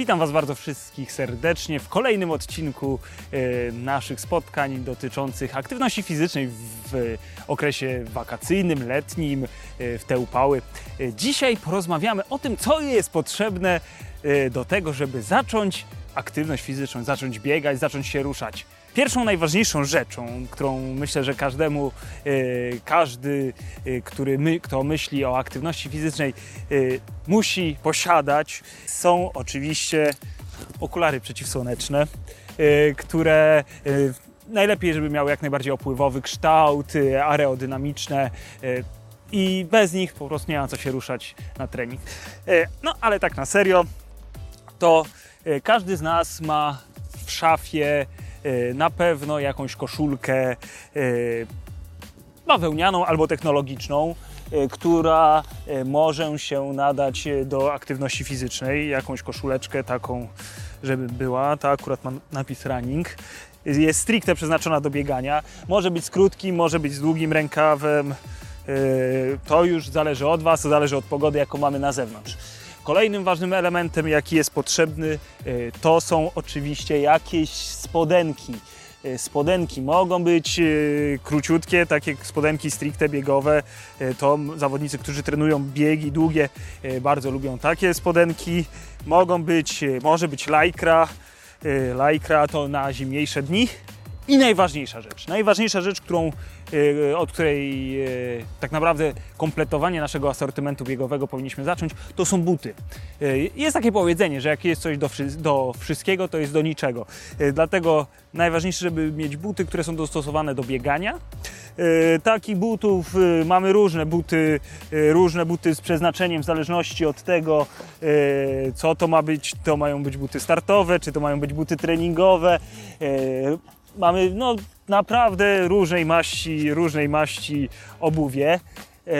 Witam Was bardzo wszystkich serdecznie w kolejnym odcinku e, naszych spotkań dotyczących aktywności fizycznej w okresie wakacyjnym, letnim, e, w te upały. E, Dzisiaj porozmawiamy o tym, co jest potrzebne do tego, żeby zacząć aktywność fizyczną, zacząć biegać, zacząć się ruszać. Pierwszą najważniejszą rzeczą, którą myślę, że każdemu, e, każdy, e, który my, kto myśli o aktywności fizycznej, e, musi posiadać, są oczywiście okulary przeciwsłoneczne, e, które e, najlepiej, żeby miały jak najbardziej opływowy kształt, e, aerodynamiczne. I bez nich po prostu nie ma co się ruszać na trening. No ale tak na serio, to e, każdy z nas ma w szafie e, na pewno jakąś koszulkę e, bawełnianą albo technologiczną, która może się nadać do aktywności fizycznej. Jakąś koszuleczkę taką, żeby była. Ta akurat ma napis running. Jest stricte przeznaczona do biegania. Może być z krótkim, może być z długim rękawem. To już zależy od Was, to zależy od pogody, jaką mamy na zewnątrz. Kolejnym ważnym elementem, jaki jest potrzebny, e, to są oczywiście jakieś spodenki. E, Spodenki mogą być e, króciutkie, takie spodenki stricte biegowe. To zawodnicy, którzy trenują biegi długie, bardzo lubią takie spodenki. Mogą być, może być lajkra. Lajkra to na zimniejsze dni. I najważniejsza rzecz, najważniejsza rzecz, którą, e, od której e, tak naprawdę kompletowanie naszego asortymentu biegowego powinniśmy zacząć, to są buty. E, Jest takie powiedzenie, że jak jest coś do, do wszystkiego, to jest do niczego. Dlatego najważniejsze, żeby mieć buty, które są dostosowane do biegania. Takich butów mamy różne buty, różne buty z przeznaczeniem w zależności od tego, co to ma być. To mają być buty startowe, czy to mają być buty treningowe. Mamy no, naprawdę różnej maści, różnej maści obuwie. E,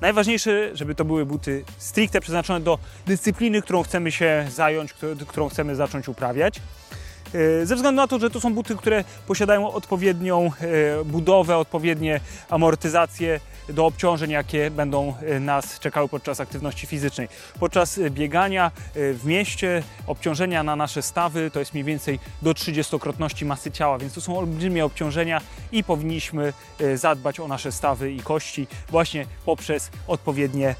najważniejsze, żeby to były buty stricte przeznaczone do dyscypliny, którą chcemy się zająć, którą chcemy zacząć uprawiać. E, Ze względu na to, że to są buty, które posiadają odpowiednią e, budowę, odpowiednie amortyzacje do obciążeń, jakie będą e, nas czekały podczas aktywności fizycznej. Podczas biegania w mieście obciążenia na nasze stawy to jest mniej więcej do 30-krotności masy ciała, więc to są olbrzymie obciążenia i powinniśmy zadbać o nasze stawy i kości właśnie poprzez odpowiednie,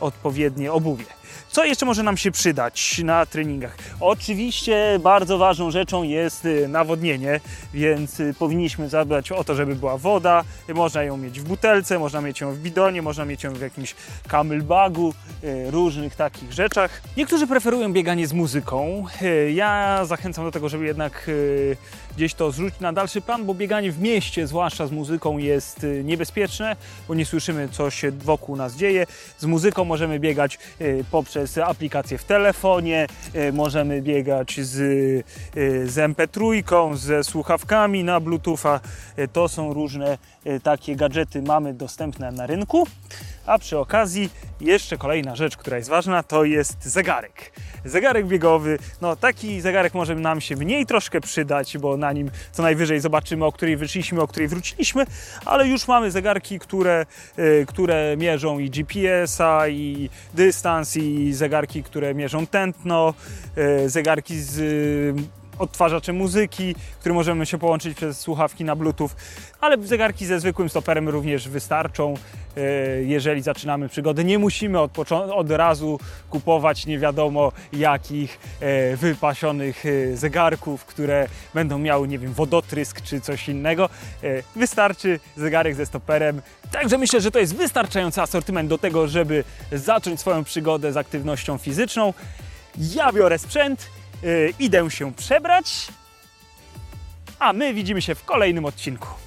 odpowiednie obuwie. Co jeszcze może nam się przydać na treningach? Oczywiście bardzo ważną rzeczą jest y, nawodnienie, więc y, powinniśmy zadbać o to, żeby była woda. Można ją mieć w butelce, można mieć ją w bidonie, można mieć ją w jakimś camelbagu, y, różnych takich rzeczach. Niektórzy preferują bieganie z muzyką. Y, Ja zachęcam do tego, żeby jednak y, gdzieś to zrzucić na dalszy plan, bo bieganie w mieście, zwłaszcza z muzyką, jest y, niebezpieczne, bo nie słyszymy, co się wokół nas dzieje. Z muzyką możemy biegać y, poprzez aplikację w telefonie, y, możemy biegać z, y, z MP3, ze słuchawkami na Bluetootha. Y, To są różne y, takie gadżety mamy dostępne na rynku. A przy okazji jeszcze kolejna rzecz, która jest ważna, to jest zegarek. Zegarek biegowy, no taki zegarek może nam się mniej troszkę przydać, bo na nim co najwyżej zobaczymy, o której wyszliśmy, o której wróciliśmy, ale już mamy zegarki, które, y, które mierzą i GPS-a, i dystans, i zegarki, które mierzą tętno, zegarki z odtwarzaczem muzyki, który możemy się połączyć przez słuchawki na Bluetooth, ale zegarki ze zwykłym stoperem również wystarczą, e, jeżeli zaczynamy przygodę. Nie musimy od, od razu kupować nie wiadomo jakich e, wypasionych e, zegarków, które będą miały, nie wiem, wodotrysk czy coś innego. Wystarczy zegarek ze stoperem. Także myślę, że to jest wystarczający asortyment do tego, żeby zacząć swoją przygodę z aktywnością fizyczną. Ja biorę sprzęt, y, idę się przebrać, a my widzimy się w kolejnym odcinku.